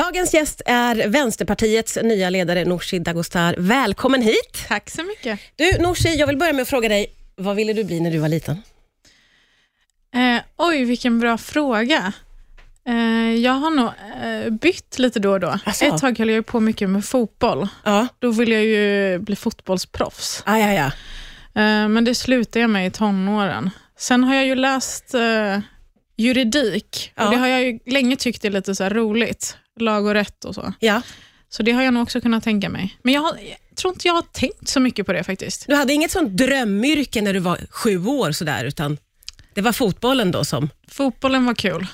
Dagens gäst är Vänsterpartiets nya ledare Nooshi Dadgostar. Välkommen hit! Tack så mycket. Du Nooshi, jag vill börja med att fråga dig, vad ville du bli när du var liten? Eh, oj, vilken bra fråga. Eh, jag har nog eh, bytt lite då och då. Asså? Ett tag höll jag på mycket med fotboll. Ja. Då ville jag ju bli fotbollsproffs. Ah, ja, ja. Eh, men det slutade jag med i tonåren. Sen har jag ju läst eh, juridik. Ja. Och det har jag ju länge tyckt är lite så roligt. Lag och rätt och så. ja. Så det har jag nog också kunnat tänka mig. Men jag, har, jag tror inte jag har tänkt så mycket på det faktiskt. Du hade inget sånt drömyrke när du var sju år, sådär, utan det var fotbollen då som... Fotbollen var kul.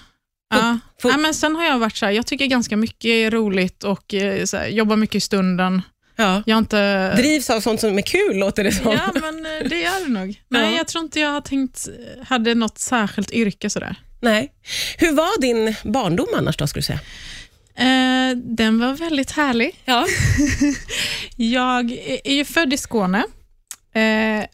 Ja. fot- ja, men sen har jag varit så här, jag tycker ganska mycket är roligt och eh, så här, jobbar mycket i stunden. Ja. Jag inte... Drivs av sånt som är kul, låter det som. Ja, men eh, det gör det nog. Nej, Ja. jag tror inte jag har tänkt, hade något särskilt yrke sådär. Nej. Hur var din barndom annars då, skulle du säga? Eh, den var väldigt härlig. Ja. Jag är ju född i Skåne. Eh,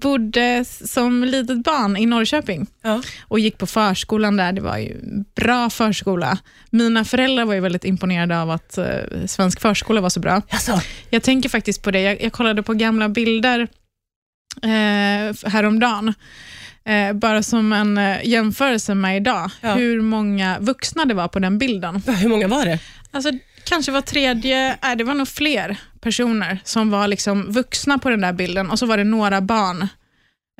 bodde som litet barn i Norrköping ja. och gick på förskolan där. Det var ju en bra förskola. Mina föräldrar var ju väldigt imponerade av att eh, svensk förskola var så bra. Alltså, Jag tänker faktiskt på det. Jag, jag kollade på gamla bilder eh, häromdagen. Eh, bara som en eh, jämförelse med idag. Ja. Hur många vuxna det var på den bilden. hur många var det? Alltså, kanske var tredje, nej, det var nog fler personer som var liksom vuxna på den där bilden och så var det några barn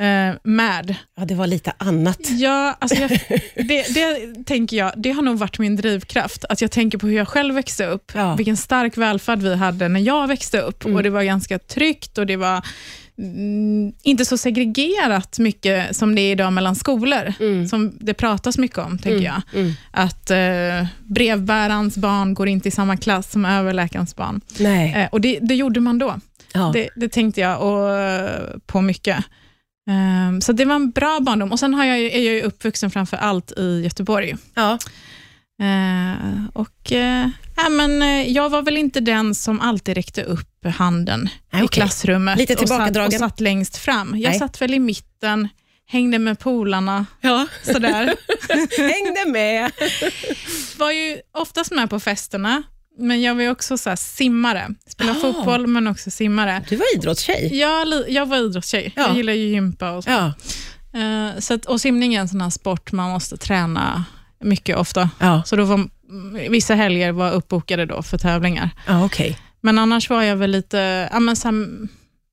eh, med. Ja, det var lite annat. Ja, alltså jag, det, det tänker jag, det har nog varit min drivkraft. Att jag tänker på hur jag själv växte upp. Ja. Vilken stark välfärd vi hade när jag växte upp. Mm. Och Det var ganska tryggt och det var mm, inte så segregerat mycket som det är idag mellan skolor. Mm. Som det pratas mycket om, tänker jag. Mm. Att eh, brevbärarens barn går inte i samma klass som överläkarens barn. Nej. Eh, och det, det gjorde man då. Ja. Det, det tänkte jag och, på mycket. Ehm, så det var en bra barndom. Och Sen har jag, är jag ju uppvuxen framför allt i Göteborg. Ja. Eh, och, eh, ja, men, eh, jag var väl inte den som alltid räckte upp handen Nej, i klassrummet Lite och satt, och satt längst fram. Jag Nej. satt väl i mitten, hängde med polarna. ja. Sådär. Hängde med. var ju oftast med på festerna, men jag var också så här simmare. Spelade Ah. fotboll, men också simmare. Du var idrottstjej. Jag, jag var idrottstjej. Ja. Jag gillar ju gympa och så. Ja. Eh, så att, och simning är en sån här sport man måste träna mycket ofta. Ja, Så då var, vissa helger var uppbokade då för tävlingar. ja okej. Men annars var jag väl lite ja, men så här,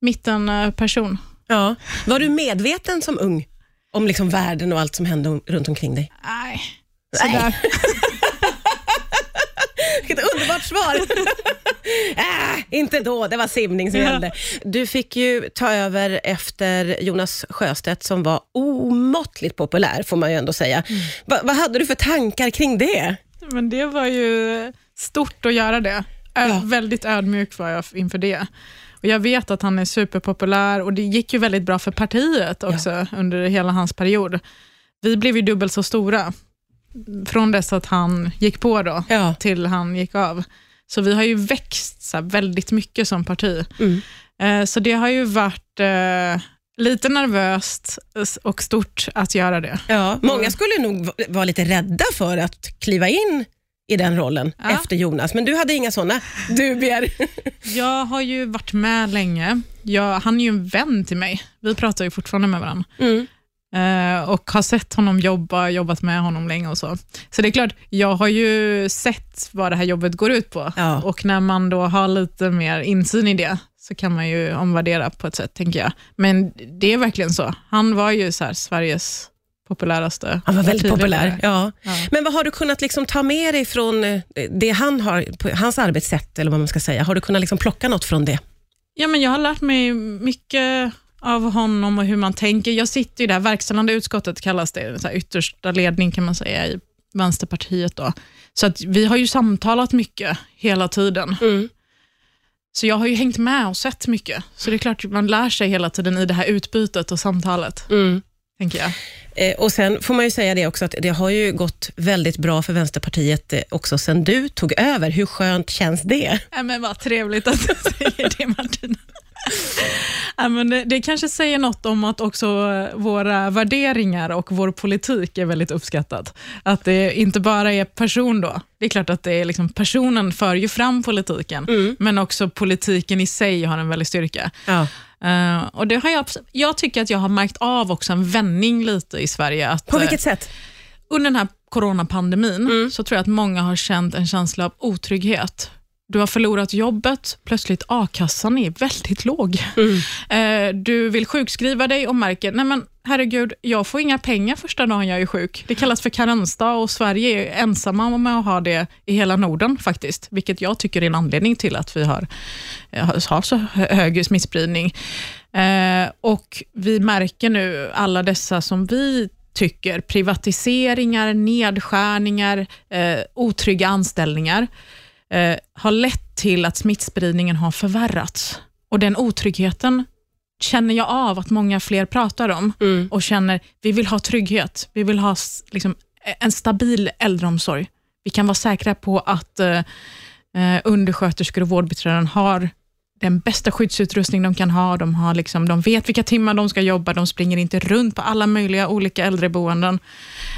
mittenperson. Ja. Var du medveten som ung om liksom världen och allt som hände runt omkring dig? Nej, sådär. Vilket underbart svar! äh, inte då, det var simning som Ja. gällde. Du fick ju ta över efter Jonas Sjöstedt som var omåttligt populär, får man ju ändå säga. Va, vad hade du för tankar kring det? Men det var ju stort att göra det. Ja. Väldigt ödmjuk var jag inför det. Och Jag vet att han är superpopulär och det gick ju väldigt bra för partiet också under hela hans period. Vi blev ju dubbelt så stora från dess att han gick på då, Ja. till han gick av. Så vi har ju växt så väldigt mycket som parti. Mm. Eh, så det har ju varit eh, lite nervöst och stort att göra det. Ja, många skulle nog va- vara lite rädda för att kliva in i den rollen Ja. efter Jonas, men du hade inga sådana dubier. Jag har ju varit med länge. Jag, han är ju en vän till mig. Vi pratar ju fortfarande med varandra. Mm. Eh, och har sett honom jobba, jobbat med honom länge och så. Så det är klart, jag har ju sett vad det här jobbet går ut på. Ja. Och när man då har lite mer insyn i det, så kan man ju omvärdera på ett sätt, tänker jag. Men det är verkligen så. Han var ju så här, Sveriges populäraste Han var väldigt populär. Ja. Ja. Men vad har du kunnat liksom ta med dig från eh, det han har, hans arbetssätt, eller vad man ska säga? Har du kunnat liksom plocka något från det? Ja, men jag har lärt mig mycket av honom och hur man tänker. Jag sitter i det här verkställande utskottet, kallas det, så här yttersta ledning kan man säga i Vänsterpartiet. Då. Så att vi har ju samtalat mycket hela tiden. Mm. Så jag har ju hängt med och sett mycket. Så det är klart man lär sig hela tiden i det här utbytet och samtalet, Mm. Tänker jag. Eh, och Sen får man ju säga det också, att det har ju gått väldigt bra för Vänsterpartiet eh, också sen du tog över. Hur skönt känns det? Nej, men vad trevligt att du säger det, Martina. Ja, men det, det kanske säger något om att också eh, våra värderingar och vår politik är väldigt uppskattat. Att det inte bara är person då. Det är klart att det är liksom, personen för ju fram politiken, men också politiken i sig har en väldig styrka. Ja. Eh, och det har jag, jag tycker att jag har märkt av också en vändning lite i Sverige. Att, På eh, vilket sätt? under den här coronapandemin Mm. så tror jag att många har känt en känsla av otrygghet. Du har förlorat jobbet, plötsligt a-kassan är väldigt låg. Mm. Eh, Du vill sjukskriva dig och märker, nej men herregud, jag får inga pengar första dagen jag är sjuk. Det kallas för karensdag och Sverige är ensamma med att ha det i hela Norden faktiskt, vilket jag tycker är en anledning till att vi har, eh, har så hö- hög smittspridning. Eh, Och vi märker nu alla dessa som vi tycker, privatiseringar, nedskärningar, otrygga anställningar, eh, har lett till att smittspridningen har förvärrats. Och den otryggheten känner jag av att många fler pratar om Mm. och känner, vi vill ha trygghet, vi vill ha liksom, en stabil äldreomsorg. Vi kan vara säkra på att eh, eh, undersköterskor och vårdbiträden har den bästa skyddsutrustning de kan ha. De, har liksom, de vet vilka timmar de ska jobba, de springer inte runt på alla möjliga olika äldreboenden.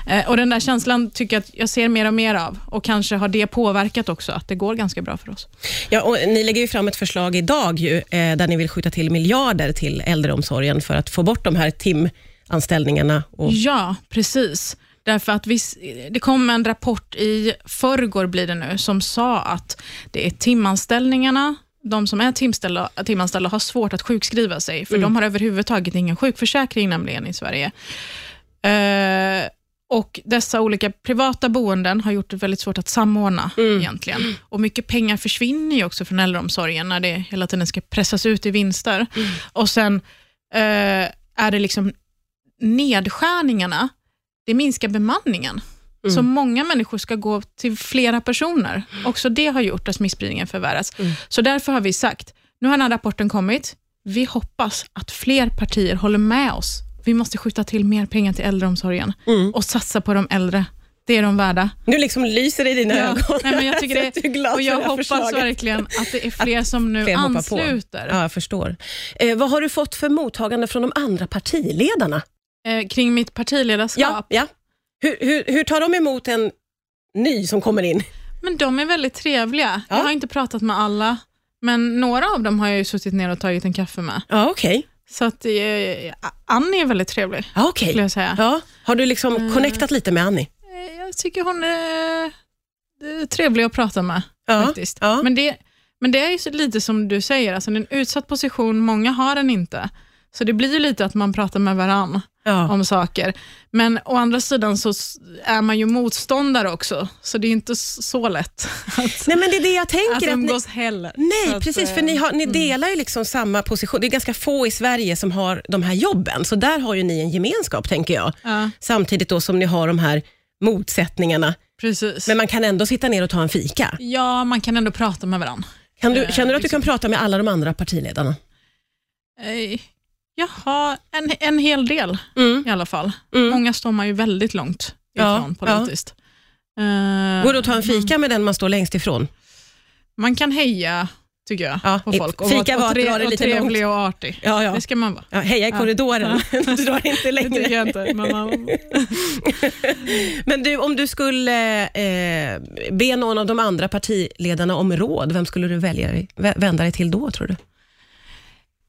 Eh, och Den där känslan tycker jag att jag ser mer och mer av och kanske har det påverkat också, att det går ganska bra för oss. Ja, och ni lägger ju fram ett förslag idag ju, eh, där ni vill skjuta till miljarder till äldreomsorgen för att få bort de här timanställningarna. Och, Ja, precis. Därför att vi, det kom en rapport i förrgår blir det nu, som sa att det är timanställningarna, de som är timanställda har svårt att sjukskriva sig, för de har överhuvudtaget ingen sjukförsäkring nämligen i Sverige. Eh, och Dessa olika privata boenden har gjort det väldigt svårt att samordna egentligen. Och Mycket pengar försvinner ju också från äldreomsorgen när det hela tiden ska pressas ut i vinster. Och Sen eh, är det liksom nedskärningarna, det minskar bemanningen. Så många människor ska gå till flera personer. Också det har gjort att smittspridningen förvärrats. Så därför har vi sagt, nu har den här rapporten kommit, vi hoppas att fler partier håller med oss. Vi måste skjuta till mer pengar till äldreomsorgen och satsa på de äldre. Det är de värda. nu liksom lyser det i dina Ja. ögon. Nej, men jag tycker att du är det, glad och jag det hoppas förslaget. verkligen att det är fler som nu Fler ansluter. Ja, jag förstår. Eh, vad har du fått för mottagande från de andra partiledarna? Eh, kring mitt partiledarskap. Ja, ja. Hur, hur, hur tar de emot en ny som kommer in? Men de är väldigt trevliga. Ja. Jag har inte pratat med alla, men några av dem har jag ju suttit ner och tagit en kaffe med. Ja, okej. Så att, eh, Annie är väldigt trevlig, Ja, okej. skulle jag säga. Ja. Har du liksom Mm. connectat lite med Annie? Eh, Jag tycker hon är, är trevlig att prata med. Ja. faktiskt. ja. Men, det, men det är lite som du säger, alltså det är en utsatt position, många har den inte. Så det blir ju lite att man pratar med varann ja. om saker. Men å andra sidan så är man ju motståndare också, så det är inte så lätt att, Nej, men det är det jag att tänker. Att ni, umgås heller. nej, att, precis. För eh, ni, har, ni delar ju liksom samma position. Det är ganska få i Sverige som har de här jobben, så där har ju ni en gemenskap, tänker jag. Ja, Samtidigt då som ni har de här motsättningarna. precis. Men man kan ändå sitta ner och ta en fika. Ja, man kan ändå prata med varandra. Kan du, Eh, känner du att du liksom. kan prata med alla de andra partiledarna? Jaha, en, en hel del Mm. i alla fall. Mm. Många står man ju väldigt långt Ja, ifrån politiskt. Eh, Går det att ta en fika med den man står längst ifrån? Man kan heja, tycker jag, Ja, på folk. Och fika var att dra det lite trevlig och artig. Ja, ja. Det ska man vara. ja heja i Ja. korridoren, du drar inte Det längre. tycker jag inte. Men man, Men du, om du skulle eh, be någon av de andra partiledarna om råd, vem skulle du välja, vända dig till då, tror du?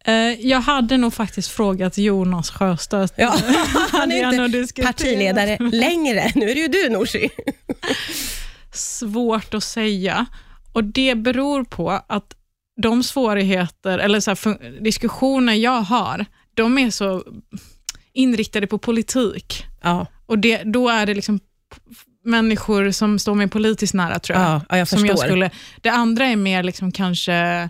Eh, jag hade nog faktiskt frågat Jonas Sjöstedt. Ja, han är inte partiledare längre. Nu är det ju du, Nooshi. Svårt att säga. Och Det beror på att de svårigheter, eller så här, diskussioner jag har, de är så inriktade på politik. Ja, Och det, Då är det liksom människor som står mig politiskt nära, tror jag. ja, ja jag som jag skulle, det andra är mer liksom kanske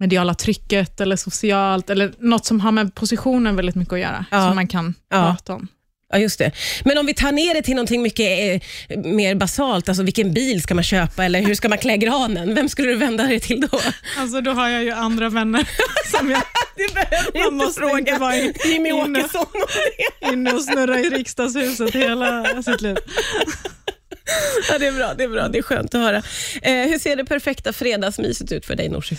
mediala trycket eller socialt, eller något som har med positionen väldigt mycket att göra, Ja. som man kan Ja. prata om. Ja, just det. Men om vi tar ner det till någonting mycket eh, mer basalt, alltså vilken bil ska man köpa eller hur ska man klä granen? Vem skulle du vända dig till då? Alltså då har jag ju andra vänner som jag behöver Man måste inte vara in- Jimmy inne. Åkesson det. inne och snurrar i riksdagshuset hela sitt liv. Ja, det är bra, det är bra. Det är skönt att höra. Eh, hur ser det perfekta fredagsmyset ut för dig, Nooshi?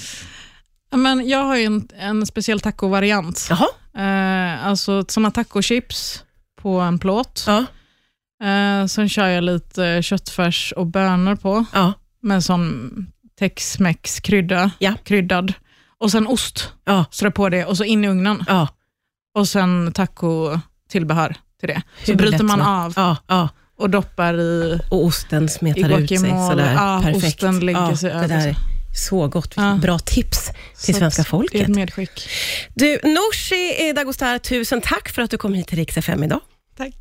Men jag har ju en, en speciell tacovariant. Jaha. Eh, alltså såna tacochips på en plåt. Ja. Eh, sen kör jag lite köttfärs och bönor på, Ja. med sån tex-mex krydda, Ja. kryddad. Och sen ost, Ja. strö på det och så in i ugnen. Ja. Och sen taco-tillbehör till det. Så Hur bryter man av Ja. Ja. och doppar i Och osten smetar ut sig sådär. Ja, Perfekt. osten lägger sig över där så. gott. Vilket Ja. Bra tips till Så svenska att Det är folket. ett medskick. Du, Nooshi Dagostar, tusen tack för att du kom hit till Rix FM idag. Tack.